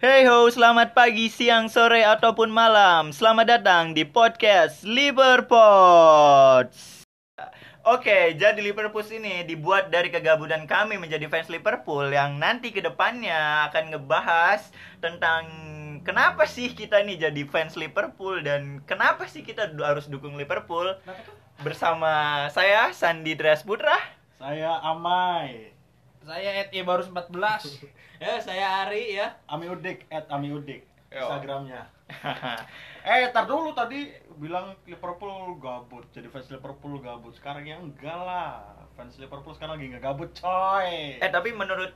Hey ho, selamat pagi, siang, sore, ataupun malam. Selamat datang di podcast Liverpool. Oke, jadi Liverpool ini dibuat dari kegabutan kami menjadi fans Liverpool yang nanti ke depannya akan ngebahas tentang kenapa sih kita ini jadi fans Liverpool dan kenapa sih kita harus dukung Liverpool. Bersama saya Sandi Dres Putra. Saya Amai. Saya Ed baru 14. Ya, saya Ari ya. Ami Udik, at Ami Udik. Yo. Instagramnya. Eh, tar dulu tadi bilang Liverpool gabut. Jadi fans Liverpool gabut. Sekarang ya enggak lah. Fans Liverpool sekarang lagi nggak gabut, coy. eh tapi menurut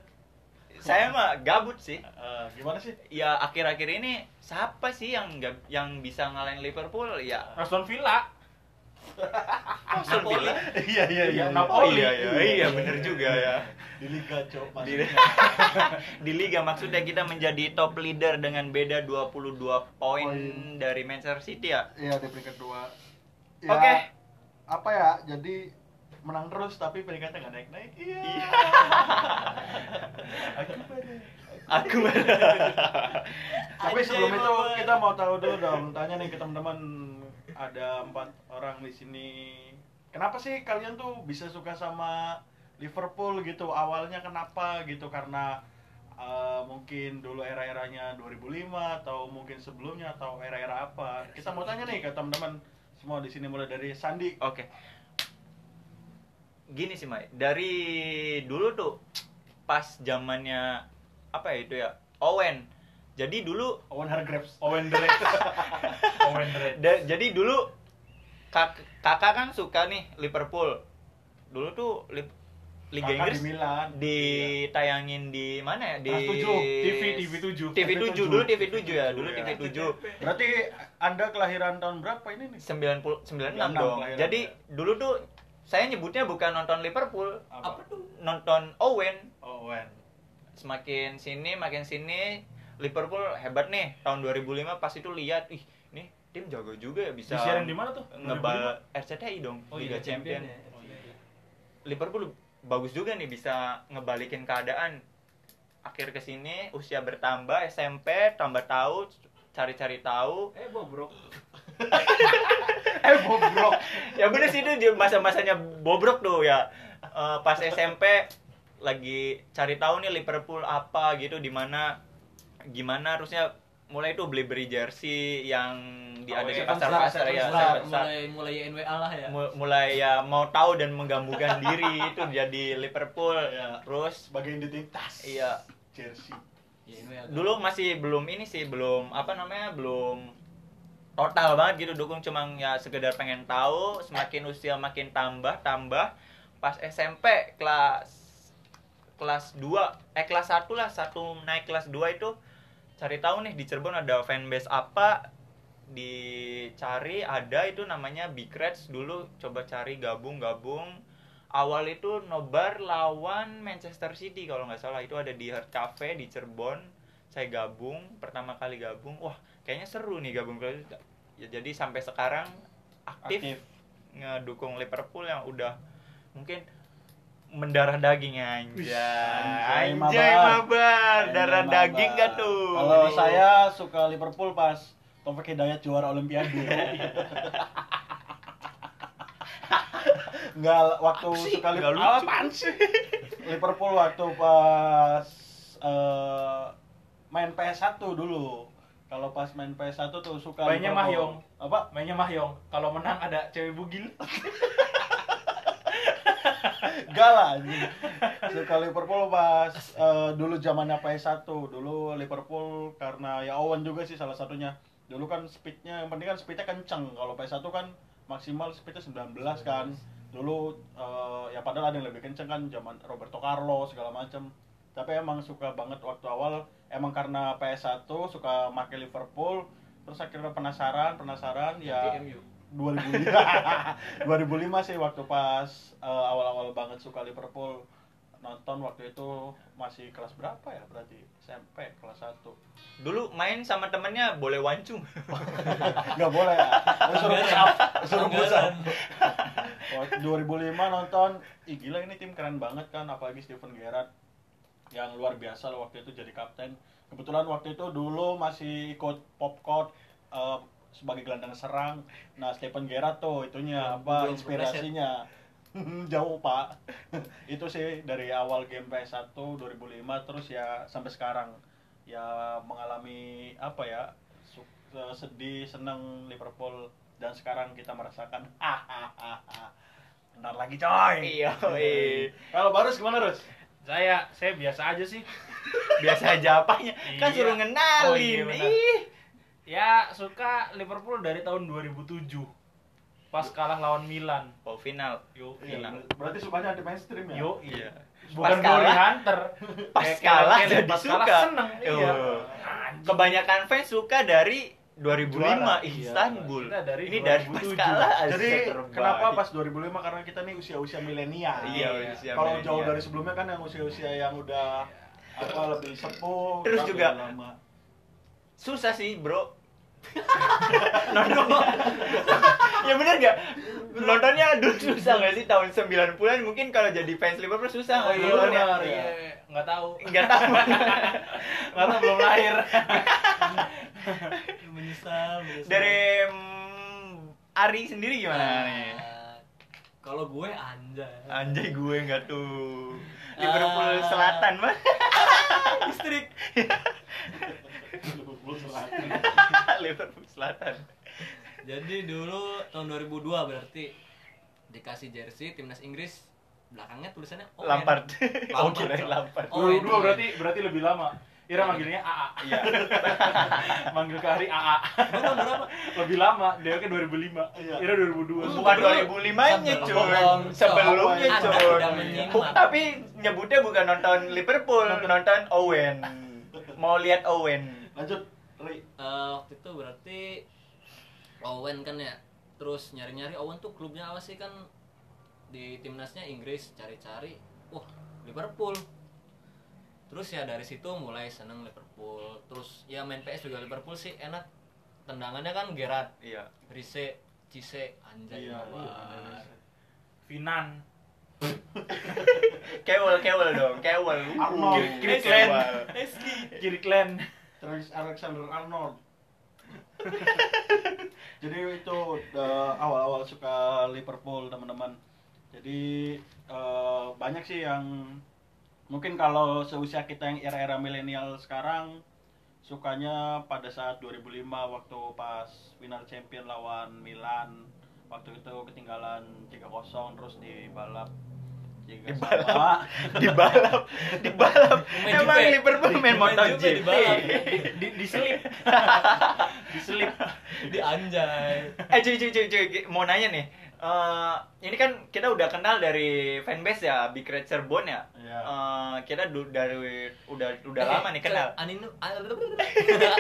saya mah gabut sih. Eh, gimana sih? Ya akhir-akhir ini siapa sih yang nggak- yang bisa ngalahin Liverpool? Ya Aston Villa. Aston Villa. Iya, iya, iya. Oh iya iya iya bener juga ya. Di Liga, Cok. Di, maksudnya. di liga maksudnya kita menjadi top leader dengan beda 22 poin Poin. dari Manchester City ya. Iya, di peringkat dua. Ya, Oke. Apa ya? Jadi menang terus tapi peringkatnya nggak naik-naik. Iya. Iya. Aku. Aku Tapi sebelum itu kita mau tahu dulu dong, tanya nih ke teman-teman ada empat orang di sini. Kenapa sih kalian tuh bisa suka sama Liverpool gitu? Awalnya kenapa gitu? Karena eh, mungkin dulu era-eranya 2005 atau mungkin sebelumnya atau era-era apa? Kita mau tanya nih ke teman-teman semua di sini mulai dari Sandi. Oke. Gini sih, Mai. Dari dulu tuh pas zamannya apa ya itu ya? Owen. Jadi dulu Owen Hargreaves. Owen Drake. Owen Drake. Da- jadi dulu kak kakak kan suka nih Liverpool dulu tuh Lip- Liga Kakak Inggris di Milan. ditayangin di mana ya di Trans tujuh, TV, TV 7. TV 7 dulu TV 7 ya dulu Ya. TV 7 Berarti Anda kelahiran tahun berapa ini nih? 90 96 96 dong jadi ya. dulu tuh saya nyebutnya bukan nonton Liverpool Apa tuh? nonton Owen Owen. semakin sini makin sini Liverpool hebat nih tahun 2005 pas itu lihat ih nih tim jago juga ya bisa Disiarin di mana tuh? ngebal RCTI dong Oh Liga iya, Champion champion ya. Liverpool bagus juga nih bisa ngebalikin keadaan akhir ke sini usia bertambah SMP tambah tahu cari-cari tahu Eh, bobrok. Eh, bobrok. ya bener sih itu di masa-masanya bobrok tuh ya Eh, pas SMP lagi cari tahu nih Liverpool apa gitu di mana gimana harusnya mulai tuh beli beli jersey yang di Oh, ada di Seven pasar Star, pasar ya. Seven Star. Mulai mulai NWA lah ya. Mu- mulai ya mau tahu dan menggambungkan diri itu jadi Liverpool Ya. terus sebagai identitas. iya Jersey. Ya, NWA. dulu masih belum ini sih belum apa namanya belum total banget gitu dukung cuma ya sekedar pengen tahu semakin usia makin tambah tambah pas SMP kelas kelas 2 eh kelas 1 lah satu naik kelas 2 itu cari tahu nih di Cirebon ada fanbase apa? Dicari ada itu namanya Big Reds. Dulu coba cari gabung gabung awal itu nobar lawan Manchester City kalau nggak salah. Itu ada di Heart Cafe di Cirebon. Saya gabung pertama kali gabung. Wah kayaknya seru nih gabung. Ya jadi sampai sekarang aktif, Aktif. ngedukung Liverpool yang udah mungkin mendarah daging anjay anjay, anjay mabar. mabar darah Emang, daging gak tuh Kalau saya suka Liverpool pas Taufik Hidayat juara Olimpiade. Enggak waktu sih? suka Liverpool. lucu. Apaan sih? Liverpool waktu pas eh, main PS1 dulu. Kalau pas main PS1 tuh suka Mainnya. Mahyong. Apa? Mainnya Mahyong. Kalau menang ada cewek bugil. Enggak lah anjing. Suka Liverpool pas eh, dulu zamannya PS1. Dulu Liverpool karena ya Owen juga sih salah satunya. Dulu kan speednya yang penting kan speednya kenceng. Kalau PS1 kan maksimal speednya 19 kan. Dulu eh, ya padahal ada yang lebih kenceng kan zaman Roberto Carlos segala macam. Tapi emang suka banget waktu awal emang karena PS1 suka make Liverpool terus akhirnya penasaran penasaran ya. 2005 2005 sih waktu pas eh, awal-awal banget suka Liverpool nonton waktu itu masih kelas berapa ya berarti? SMP kelas 1 dulu main sama temennya boleh wancung. Nggak boleh ya? Lu suruh push up suruh push up Pelanggaran. Waktu 2005 nonton ih gila ini tim keren banget kan apalagi Steven Gerrard yang luar biasa loh waktu itu jadi kapten. Kebetulan waktu itu dulu masih ikut popcode eh, sebagai gelandang serang nah Stephen Gerrard tuh itunya apa Belum inspirasinya jauh pak itu sih dari awal game PS1 2005 terus ya sampai sekarang ya mengalami apa ya eh, sedih seneng Liverpool dan sekarang kita merasakan bentar lagi coy Iya, iya. kalau Barus gimana Rus? Saya saya biasa aja sih. Biasa aja apanya? Kan Iya. suruh ngenalin. Oh, iya, benar. Ih. Ya, suka Liverpool dari tahun 2007. Pas kalah lawan Milan. Oh, final. Yo, Iya, Final. berarti sukanya di mainstream ya? Yo, Iya. Bukan Pas kalah- Hunter. Pas Kayak kalah Kellen, jadi pas kalah suka. seneng. Iya. Oh. Kebanyakan fans suka dari 2005 Juara. Istanbul. Kita dari Ini dari pas 2007. kalah Jadi terbaik. kenapa pas 2005 karena kita nih usia-usia milenial. Iya, usia Kalau milenial. jauh dari sebelumnya kan yang usia-usia yang udah apa lebih sepuh, Terus juga- lama. Susah sih bro nonton ya bener gak nontonnya dulu susah gak sih tahun 90-an mungkin kalau jadi fans Liverpool susah Oh, iya, nontonnya? iya. Nggak tahu. nggak tahu Nggak tahu belum lahir. menyesal, menyesal. dari mm, Ari sendiri gimana nih kalau gue anjay anjay gue nggak tuh Liverpool Ah. Selatan mah listrik Liverpool Selatan. Liverpool Selatan jadi dulu tahun 2002 berarti dikasih jersey timnas Inggris belakangnya tulisannya Owen. Lampard oh Lampard. kirain Lampard Oh, Dua itu. dua berarti berarti lebih lama. Ira manggilnya AA. iya Manggil ke Ari AA. Tahun berapa Lebih lama, dia kan 2005. Iya. Ira 2002. bukan 2005-nya cuy Sebelum. sebelumnya cuy tapi nyebutnya bukan nonton Liverpool nonton Owen mau lihat Owen Lanjut, Eh, waktu itu berarti Owen kan ya terus nyari-nyari Owen tuh klubnya apa sih kan di timnasnya Inggris cari-cari wah Liverpool terus ya dari situ mulai seneng Liverpool terus ya main PS juga Liverpool sih enak tendangannya kan Gerrard iya Rice Cise anjay Iya, nobar. Finan. Kewel kewel dong kewel Arnold. Uh, Kiri. Clan. Kiri Clan. Trent Alexander Arnold. Jadi itu eh, awal-awal suka Liverpool teman-teman. Jadi eh, banyak sih yang mungkin kalau seusia kita yang era-era milenial sekarang sukanya pada saat 2005 waktu pas final champion lawan Milan waktu itu ketinggalan 3-0 terus dibalap tiga Dibalap. sama. dibalap dibalap Main emang Juve. Liverpool main Main MotoGP Juve dibalap. Di diselip. di anjay eh cuy cuy cuy cuy mau nanya nih Eh, ini kan kita udah kenal dari fanbase ya Big Red Cirebon ya Iya. Eh, kita du- dari udah udah lama nih kenal Aninu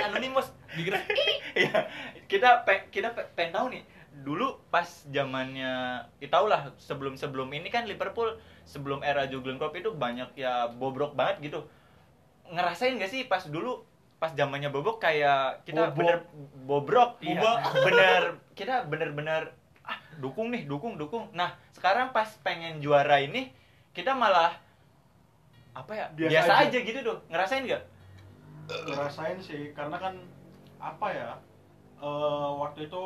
anonimus digerak Iya, kita pe, kita pe, pengen tahu nih. Dulu pas zamannya, ya tau lah sebelum sebelum ini kan Liverpool sebelum era Jurgen Klopp itu banyak ya bobrok banget gitu. Ngerasain gak sih pas dulu pas zamannya bobrok kayak kita Bobok. bener bobrok, Iya. Bener kita bener-bener ah dukung nih dukung dukung. Nah sekarang pas pengen juara ini kita malah apa ya Biasa biasa, aja. aja. gitu tuh ngerasain gak? ngerasain sih karena kan apa ya eh, waktu itu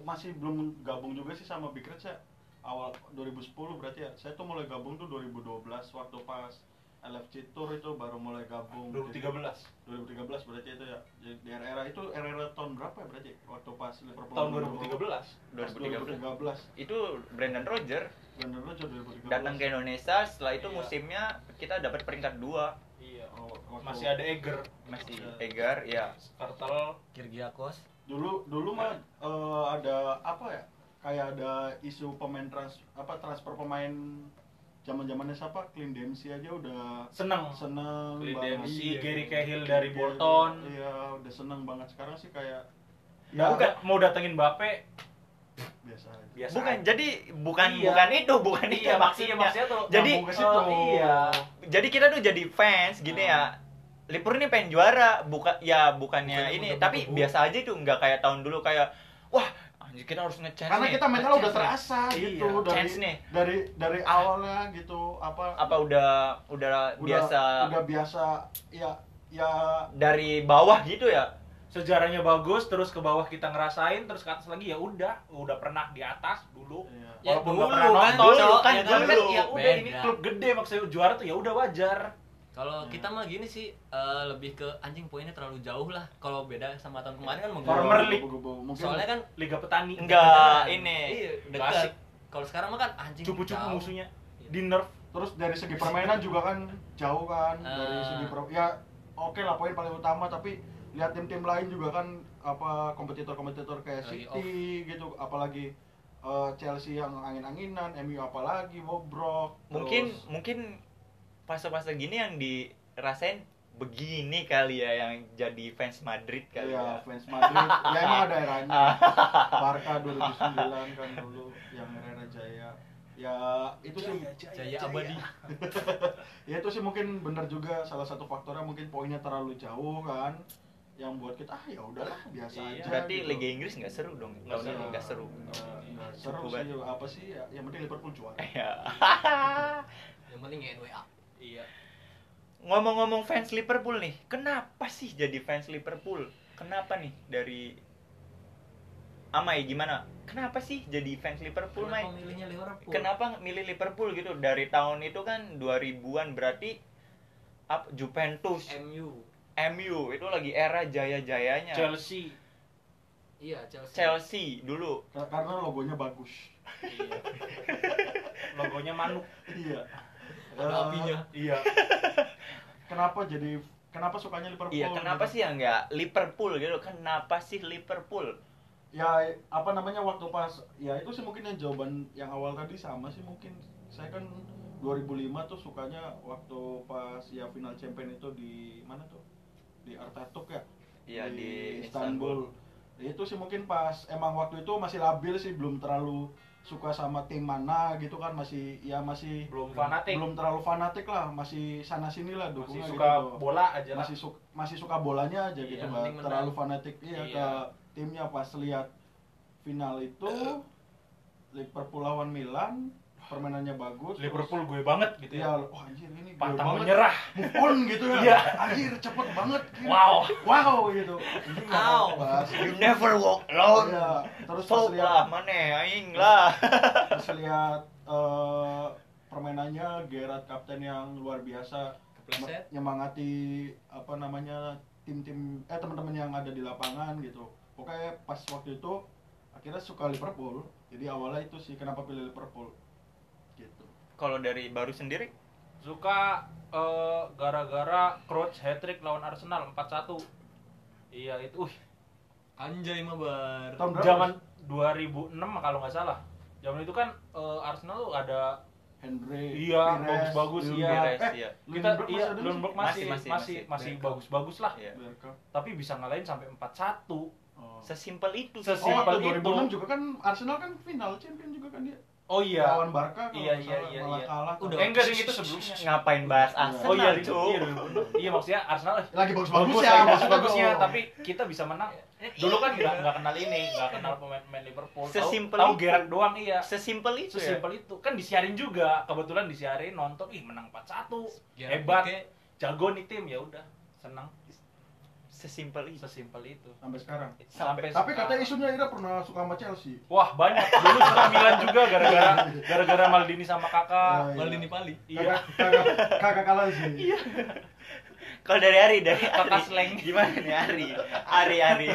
masih belum gabung juga sih sama Big Reds ya. Awal 2010 berarti ya. Saya tuh mulai gabung tuh 2012 waktu pas LFC Tour itu baru mulai gabung. 2013. 2013 berarti itu ya. Jadi di era-era itu era-era tahun berapa ya berarti? Waktu pas Liverpool Tahun Pas 2013. 2013 Itu Brandon Roger Bener aja 2013 datang ke Indonesia setelah itu Iya. musimnya kita dapat peringkat dua. Iya. Oh, waktu- Masih ada Eger, masih. Egar ya Kartel, Kirgiakos dulu dulu mah eh, ada apa ya kayak ada isu pemain trans apa transfer pemain zaman zamannya siapa Clint Dempsey aja udah seneng. seneng Clint banget. Dempsey, Iya, Gary. Cahill dari Bolton. Iya udah seneng banget sekarang sih kayak Ya, bukan mau datengin Bape biasa aja biasa. bukan aja. jadi bukan Iya. bukan itu bukan itu iya maksudnya maksudnya maksudnya tuh Jadi, ke situ. oh, iya. jadi kita tuh jadi fans gini Hmm. ya Liverpool ini pengen juara bukan ya bukannya Bukan ini tapi berburu. biasa aja tuh nggak kayak tahun dulu kayak wah anjir kita harus ngechance karena nih, kita mental udah nih." terasa Iya, gitu dari chance nih. dari dari awalnya gitu apa apa udah udah udah biasa udah biasa ya ya dari bawah gitu ya sejarahnya bagus terus ke bawah kita ngerasain terus ke atas lagi ya udah udah pernah di atas dulu Iya. Ya, walaupun dulu nggak pernah kan, nonton dulu kan, kan, kan, kan, dulu. ya udah ini klub gede maksudnya juara tuh ya udah wajar Kalau Hmm. kita mah gini sih eh, lebih ke anjing poinnya terlalu jauh lah. Kalau beda sama tahun kemarin kan menggebu. League. Gubu-gubu. Mungkin Soalnya kan liga petani enggak ini Iya, dekat. Kalau sekarang mah kan anjing cupu-cupu musuhnya di nerf terus dari segi permainan juga kan jauh kan dari Ah. segi per- ya oke lah poin paling utama tapi lihat tim-tim lain juga kan apa kompetitor-kompetitor kayak City gitu apalagi eh, Chelsea yang angin-anginan, MU apalagi bobrok. mungkin terus- mungkin fase-fase gini yang dirasain begini kali ya yang jadi fans Madrid kali Iya, ya fans Madrid. ya emang ada eranya. Barca 2009 kan dulu yang era Jaya. Ya itu sih Jaya abadi. ya itu sih mungkin benar juga salah satu faktornya mungkin poinnya terlalu jauh kan yang buat kita ah ya udahlah biasa Iya. aja berarti gitu. Liga Inggris nggak seru dong Nggak ini seru. nggak seru nggak seru sih apa sih ya yang penting Liverpool juara ya Yang penting NWA. Iya. Ngomong-ngomong fans Liverpool nih kenapa sih jadi fans Liverpool? Kenapa nih dari Amai gimana? Kenapa sih jadi fans Liverpool Mai? Kenapa milihnya Liverpool? kenapa milih Liverpool gitu? Dari tahun itu kan 2000-an berarti apa Juventus. MU. MU itu lagi era jaya-jayanya. Chelsea. Iya, Chelsea. Chelsea dulu. Kar- karena logonya bagus. Iya. Logonya manuk. Iya Ada Eh, apinya. iya. Kenapa jadi kenapa sukanya Liverpool iya kenapa gitu? sih ya nggak Liverpool gitu? Kenapa sih Liverpool? Ya apa namanya waktu pas ya itu sih mungkin yang jawaban yang awal tadi sama sih mungkin. Saya kan 2005 tuh sukanya waktu pas ya final champion itu di mana tuh? Di Artatuk ya? Iya, di Istanbul. itu sih mungkin pas emang waktu itu masih labil sih belum terlalu suka sama tim mana gitu kan masih ya masih belum fanatik belum terlalu fanatik lah masih sana sini lah masih suka gitu. bola aja lah masih suka masih suka bolanya aja Iya, gitu nggak terlalu fanatik iya, Iya. ke timnya pas lihat final itu Liverpool lawan Milan permainannya bagus Liverpool gue banget gitu terus, ya. Ya wah anjir ini gue pantang banget. menyerah. Move on gitu ya. Iya. anjir cepet banget gitu. wow. Wow gitu. Ini nggak Ow. pas you never walk alone. Iya, terus pas Sok lihat lah mana aing lah. Pas lihat eh, permainannya Gerard kapten yang luar biasa nyemangati apa namanya tim-tim eh teman-teman yang ada di lapangan gitu. Pokoknya pas waktu itu akhirnya suka Liverpool. Jadi awalnya itu sih kenapa pilih Liverpool gitu kalau dari baru sendiri suka eh, gara-gara Crouch hat trick lawan Arsenal 4-1 iya itu uh, Anjay mah bar. tahun zaman 2006 kalau nggak salah zaman itu kan eh, Arsenal tuh ada Henry Iya, Pires, bagus-bagus, iya. Eh, iya. kita Lundberg iya Lundberg sih? masih Masih, masih masih, masih masih. bagus-bagus lah Iya. Tapi bisa ngalahin sampai 4-1 Oh. sesimpel itu Oh, Sesimpel waktu itu. 2006 juga kan Arsenal kan final champion juga kan dia oh iya. Lawan Barca kalau Iya, iya, iya, malah iya. kalah Udah. eh enggak sih itu sebelumnya ngapain bahas Iya. Arsenal oh iya cu? iya, iya, iya maksudnya Arsenal eh, lagi bagus bagus-bagus ya ya bagus bagusnya dong. tapi kita bisa menang. Dulu kan nggak nggak kenal ini nggak kenal pemain-pemain Liverpool. Tahu- Sesimpel tahu itu. Gerrard doang iya. Sesimpel itu ya? Sesimpel itu. Kan disiarin juga. Kebetulan disiarin nonton ih menang 4-1 Gerrard hebat. Jago nih tim ya udah senang sesimpel itu sesimpel itu sampai sekarang sampai tapi sekarang. katanya isunya Ira pernah suka sama Chelsea wah banyak dulu suka Milan juga gara-gara gara-gara Maldini sama kakak Oh, iya. Maldini Pali. iya kagak- kagak kalah sih kalau dari Ari dari Kakak Ari slang. gimana nih Ari Ari Ari.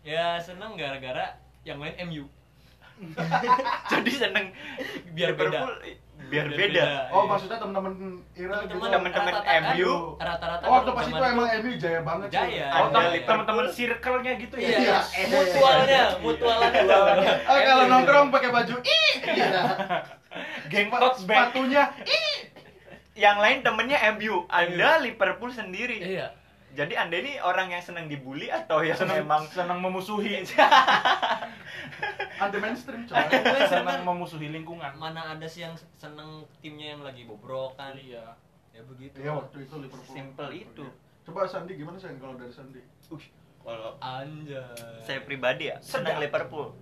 Ya seneng gara-gara yang lain MU. jadi seneng Biar beda. Biar, Biar beda, beda. Oh, Iya. maksudnya teman-teman Ira gitu. Teman-teman MU. rata-rata Oh, waktu pas itu emang MU jaya banget sih. Jaya. oh teman-teman circle-nya gitu ya Iya, Iya. mutualnya, mutualan dua. Ah, kalau nongkrong pakai baju ih. Iya. geng Sepatunya yang lain temennya MU anda Liverpool sendiri Iya. Jadi anda ini orang yang senang dibully atau yang senang memang senang memusuhi anti mainstream coy. senang memusuhi lingkungan Mana ada sih yang seneng timnya yang lagi bobrokan. iya Ya begitu. Iya, waktu itu Liverpool. Simple itu. Coba Sandi gimana sih kalau dari Sandi? kalau Anjay. saya pribadi ya senang. Liverpool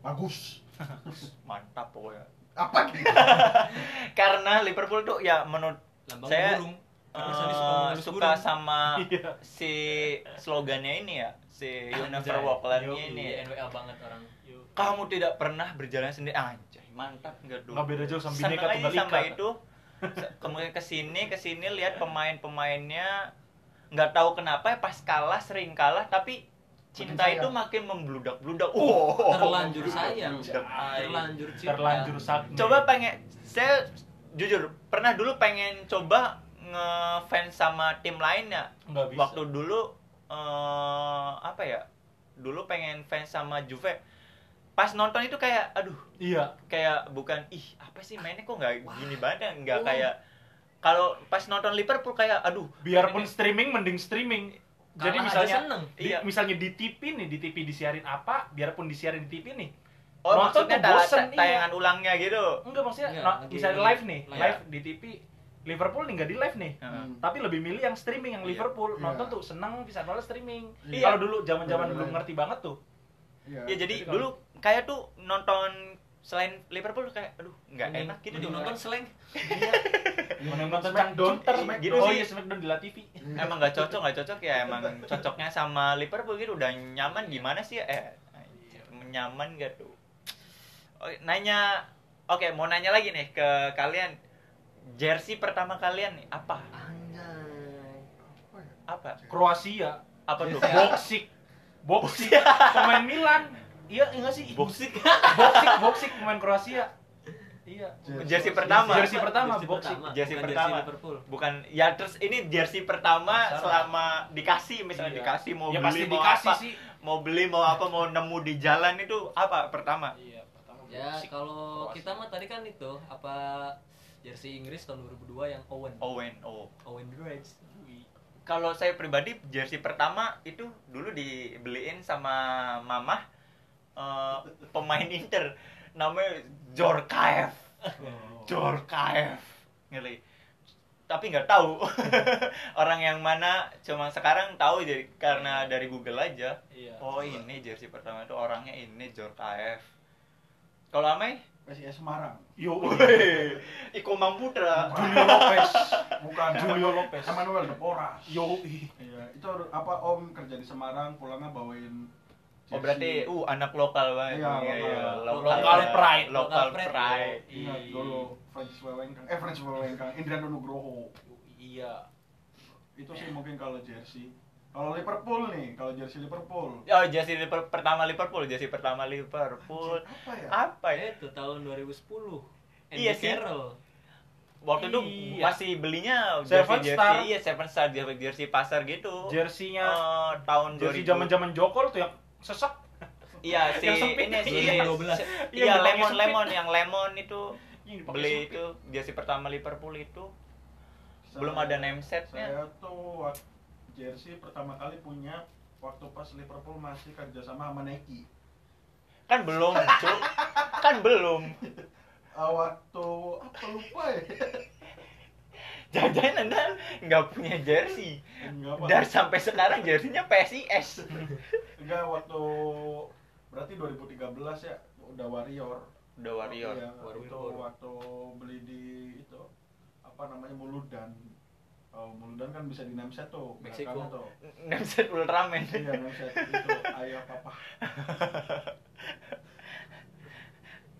Bagus. mantap pokoknya Apa gitu? karena Liverpool tuh ya menurut Lambang saya burung. Karena Sandi suka menulis suka gurun. sama Iya. si slogannya ini ya, si You Never. Walk Alone ini. Iya, NWA banget orang. Kamu tidak pernah berjalan sendiri. Anjay, mantap enggak. Nggak beda jauh sama aja Tunggal sama Ika. itu. Kemudian ke sini, ke sini lihat pemain-pemainnya nggak tahu kenapa ya pas kalah sering kalah tapi cinta Makin itu sayang. makin membludak-bludak. Oh, membludak. Terlanjur sayang. Terlanjur cinta. Terlanjur sakit. Coba pengen saya jujur pernah dulu pengen coba ngefans sama tim lainnya. Nggak bisa. Waktu dulu eh apa ya? Dulu pengen fans sama Juve. Pas nonton itu kayak aduh, Iya. kayak bukan ih apa sih mainnya kok nggak gini banget ya? nggak Oh. kayak kalau pas nonton Liverpool kayak aduh Biarpun ini- streaming mending streaming. Jadi Kalah misalnya seneng. di, Iya. misalnya di TV nih, di TV disiarin apa, biarpun disiarin di TV nih. oh Nonton maksudnya tuh bosen, ta- tayangan iya. ulangnya gitu Enggak maksudnya Enggak, no- misalnya live nih, live. live di TV Liverpool nih nggak di live nih. Heeh. Tapi lebih milih yang streaming yang Iya. Liverpool. Iya. Nonton tuh seneng bisa nolak streaming. Iya. Kalau dulu zaman-zaman Iya. belum ngerti banget tuh. Iya. ya jadi Jadi kalau- dulu kayak tuh nonton selain Liverpool kayak aduh nggak Mending- enak gitu mending di nonton seleng. Mana nonton Smackdown, gitu Oh sih. iya Smackdown di La TV. emang nggak cocok nggak cocok ya emang cocoknya sama Liverpool gitu udah nyaman gimana sih ya eh nyaman gak tuh oh, nanya oke mau nanya lagi nih ke kalian jersey pertama kalian nih apa Anjay. apa Kroasia. apa tuh Boksik. Boksik. Pemain Milan. Iya, enggak sih? boxing Boksik, boksik pemain Kroasia. Iya. Jersey pertama. Jersey pertama, Jersey boxing. pertama, Jersey bukan pertama. Liverpool. bukan ya terus ini jersey pertama selama dikasih misalnya Iya. dikasih mau ya beli pasti mau dikasih apa sih. mau beli mau apa mau nemu di jalan itu apa pertama Iya, pertama Ya boksik. kalau kita mah tadi kan itu apa jersey Inggris tahun 2002 yang Owen. Owen oh. Owen Dregs. kalau saya pribadi jersey pertama itu dulu dibeliin sama mamah eh, pemain Inter. Namanya Jorkaev. Jorkaev. Ngeri. Tapi nggak tahu. Orang yang mana cuma sekarang tahu jadi karena dari Google aja. Iya. oh ini jersey pertama itu orangnya ini Jorkaev. Kalau Amai PSIS Semarang. Yo, Iko Putra Julio Lopez. Bukan Julio Lopez. Emmanuel Deporas. Yo, Iya, itu apa Om kerja di Semarang, pulangnya bawain Oh berarti uh anak lokal banget. Iya, lokal. Lokal pride. Lokal Lokal pride. pride. Ingat dulu Francis Wewengkang, eh Francis Wewengkang, Indriano Nugroho. iya. Itu sih mungkin kalau jersey. Kalau Liverpool nih, kalau jersey Liverpool. Oh, jersey Liverpool pertama Liverpool, jersey pertama Liverpool. Apa ya? Apa ya? Itu tahun 2010. Andy Iya sih. Carroll. Waktu itu Iya. masih belinya Seven jersey Star. jersey, iya Seven Star jersey, jersey pasar gitu. Jersinya Eh, tahun jersey 2000. zaman-zaman Jokol tuh yang sesek. Iya, si yang sempit. ini si Iya, 2012. si- Iya, Iya, lemon sempit. lemon yang lemon itu Yang beli sempit. itu jersey pertama Liverpool itu Saya- belum ada name setnya. Saya tuh jersey pertama kali punya waktu pas Liverpool masih kerja sama sama Nike. kan belum, Cuk. kan belum. Ah, waktu apa lupa ya? Jangan-jangan anda nggak punya jersey. Enggak. Dan sampai sekarang jersinya PSIS. Enggak waktu berarti 2013 ya udah Warrior. Udah Warrior. Iya, Warrior. itu waktu beli di itu apa namanya Muludan. Oh, Muludan kan bisa di nameset tuh, Meksiko. tuh. Namset Ultraman. Iya, nameset itu ayah papa.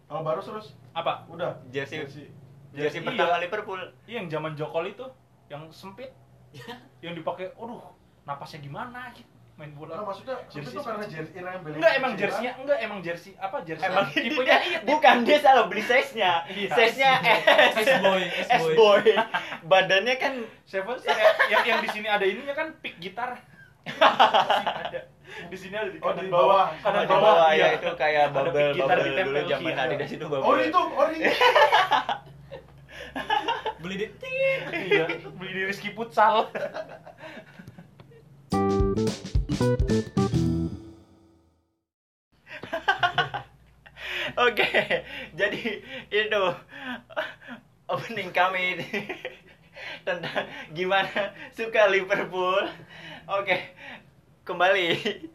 Kalau baru terus Apa? udah Jersey jersey. jersey Iya. pertama Liverpool. Iya, yang zaman Jokol itu yang sempit. yang dipakai, aduh, napasnya gimana gitu main Nah, bola. maksudnya Jersey itu karena jersey yang beli. Enggak emang jersey-nya, enggak emang jersey apa jersey? Emang tipenya dia, bukan dia salah beli size-nya. Iya. Size-nya S. S-boy, S S-boy. boy. Badannya kan Seven Star ya, yang yang di sini ada ininya kan pick gitar. Di sini ada. Di sini ada di Oh, kanan di bawah, bawah. kanan di bawah. bawah iya. ya itu kayak Ada bubble gitar bubble ditempel, dulu zaman iya. Adidas itu bubble. Oh itu ori. Beli di. Iya, beli di Rizky Futsal. Oke, jadi itu opening kami ini tentang gimana suka Liverpool. Oke, kembali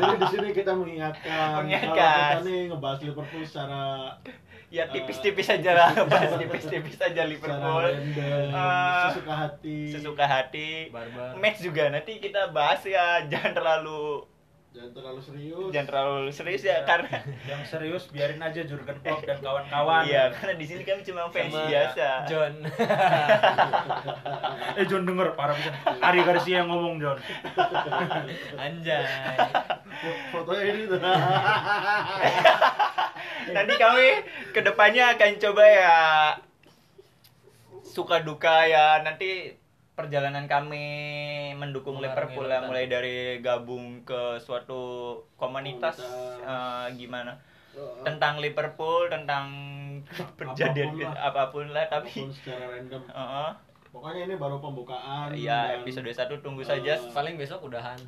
Jadi di sini kita mengingatkan, Mengingatkan. kalau kita nih ngebahas Liverpool secara ya tipis-tipis aja lah bahas tipis-tipis aja Liverpool random, Ah, sesuka hati. sesuka hati Barbar. match juga nanti kita bahas ya jangan terlalu Jangan terlalu serius. jangan terlalu serius ya karena Yang serius biarin aja Jurgen Klopp dan kawan-kawan. iya karena di sini kami cuma fans Sama biasa John. Eh John denger parah bisa. Ari Garcia yang ngomong John. Anjay. Fotonya ini tuh. nanti kami ke depannya akan coba ya suka duka ya nanti perjalanan kami mendukung Mengarungi Liverpool ya mulai dari gabung ke suatu komunitas Komunitas. eh, gimana tentang Liverpool tentang perjadian Apa pun lah. apa pun lah tapi Apa pun secara random. Heeh. Pokoknya ini baru pembukaan. ya dan- episode 1 tunggu Eh, saja Paling besok udahan.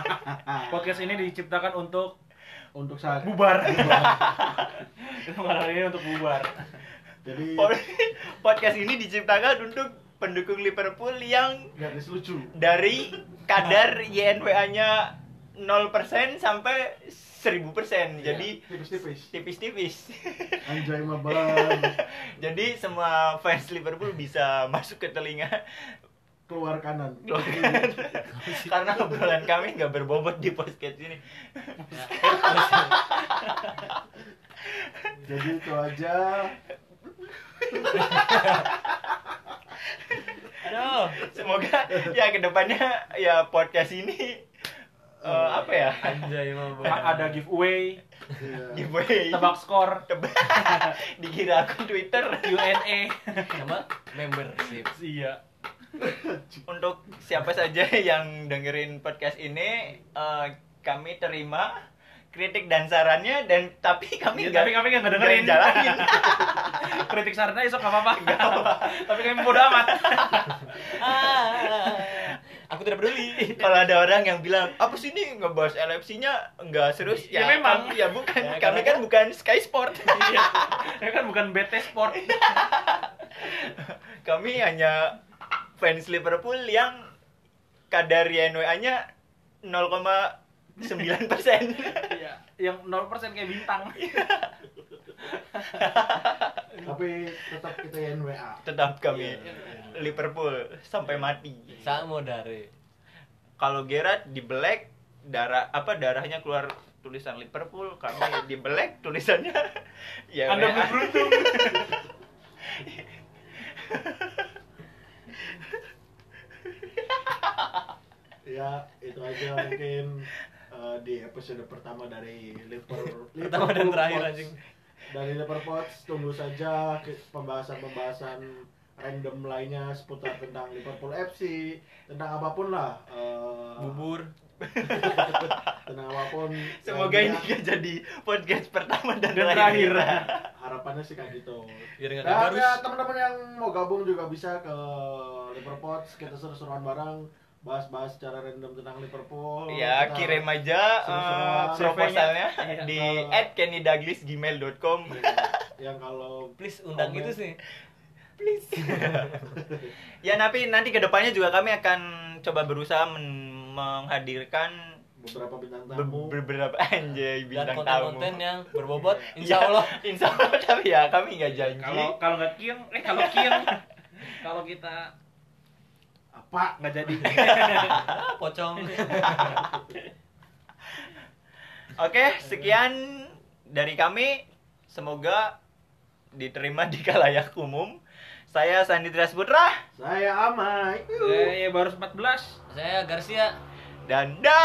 Podcast ini diciptakan untuk untuk saat bubar. Malam ini untuk bubar. Jadi Pod- podcast ini diciptakan untuk pendukung Liverpool yang garis lucu. dari kadar YNWA-nya 0% sampai 1000%. Jadi tipis-tipis. tipis-tipis. Anjay mabar. Jadi semua fans Liverpool bisa masuk ke telinga Keluar kanan. karena obrolan kami nggak berbobot di podcast ini. Jadi itu aja. Aduh. Semoga ya ke depannya ya podcast ini eh, apa ya Anjay. Ada giveaway, Iya. giveaway tebak skor, Tebak. dikira akun Twitter Q&A. sama membership. Iya. Untuk siapa saja yang dengerin podcast ini eh, kami terima kritik dan sarannya dan tapi kami Ya, nggak tapi kami nggak dengerin. jalanin Kritik sarannya esok nggak apa-apa. tapi kami bodo amat. Aku tidak peduli. kalau ada orang yang bilang apa sih ini ngebahas LFC-nya nggak serius Ya, memang. kami- ya bukan Ya, kami kan bukan Sky Sport Iya. Ya kan bukan BT Sport. kami hanya fans Liverpool yang kadar YNWA-nya 0,9 persen Iya. Yang 0% kayak bintang. Tapi tetap kita NWA. tetap kami Iya. Liverpool sampai mati Sama dari. kalau Gerard di black darah apa darahnya keluar tulisan Liverpool kami di black tulisannya ya Anda beruntung. Ya, itu aja mungkin eh, di episode pertama dari Liverpool. Pertama dan terakhir anjing. Dari Liverpool tunggu saja pembahasan-pembahasan random lainnya seputar tentang Liverpool FC, tentang apa pun lah. eh, Bubur. tentang apa pun. semoga ini gak jadi podcast pertama dan, Dan terakhir, harapannya sih kayak gitu. Biar harus. ya teman-teman yang mau gabung juga bisa ke Liverpool, kita seru-seruan bareng bahas-bahas secara random tentang Liverpool. ya Kita- kirim aja Seru-seruan. proposalnya Iya. di Kalau- at kennydouglas.gmail.com Iya, yang kalau Please undang Komen. gitu sih. please ya tapi nanti ke depannya juga kami akan coba berusaha men- menghadirkan beberapa bintang be- tamu beberapa anjay Dan bintang tamu konten-konten yang berbobot, Ya, insya Allah. insya Allah tapi ya kami nggak janji Kalau kalau nggak kieng, eh kalau kieng, kalau kita apa nggak jadi. Pocong. Oke, sekian dari kami. Semoga diterima di kalayak umum. Saya Sandi Dres Putra. Saya Amai. Saya baru 14. Saya Garcia. Dan dah.